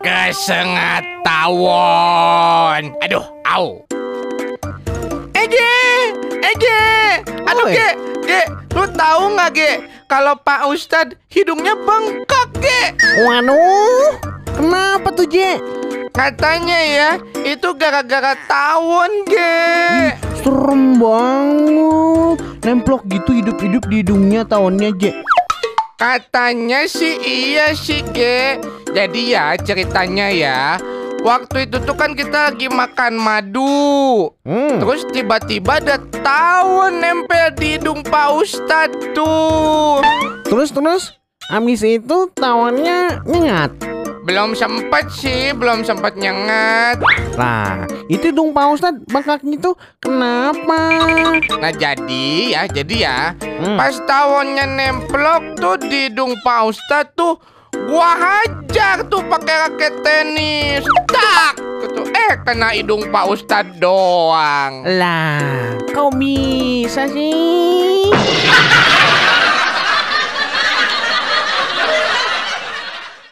kesengat tawon. Aduh, au. Ege, Ege, aduh Oi. Ge, Ge, lu tahu nggak Ge? Kalau Pak Ustadz hidungnya bengkak Ge. Waduh, kenapa tuh Je? Katanya ya, itu gara-gara tawon Ge. Serem banget. Nemplok gitu hidup-hidup di hidungnya tahunnya Je. Katanya sih iya sih Ge Jadi ya ceritanya ya Waktu itu tuh kan kita lagi makan madu Hmm. Terus tiba-tiba ada tawon nempel di hidung Pak Ustadz tuh Terus terus, abis itu tawannya nyengat. Belum sempet sih, belum sempet nyengat Lah, itu hidung Pak Ustadz bengkak gitu. Kenapa? Nah jadi ya, jadi ya Hmm. Pas tawonnya nemplok tuh di hidung Pak Ustadz tuh Gua hajar tuh pakai raket tenis Tak. Eh kena hidung Pak Ustadz doang Lah, kau bisa sih?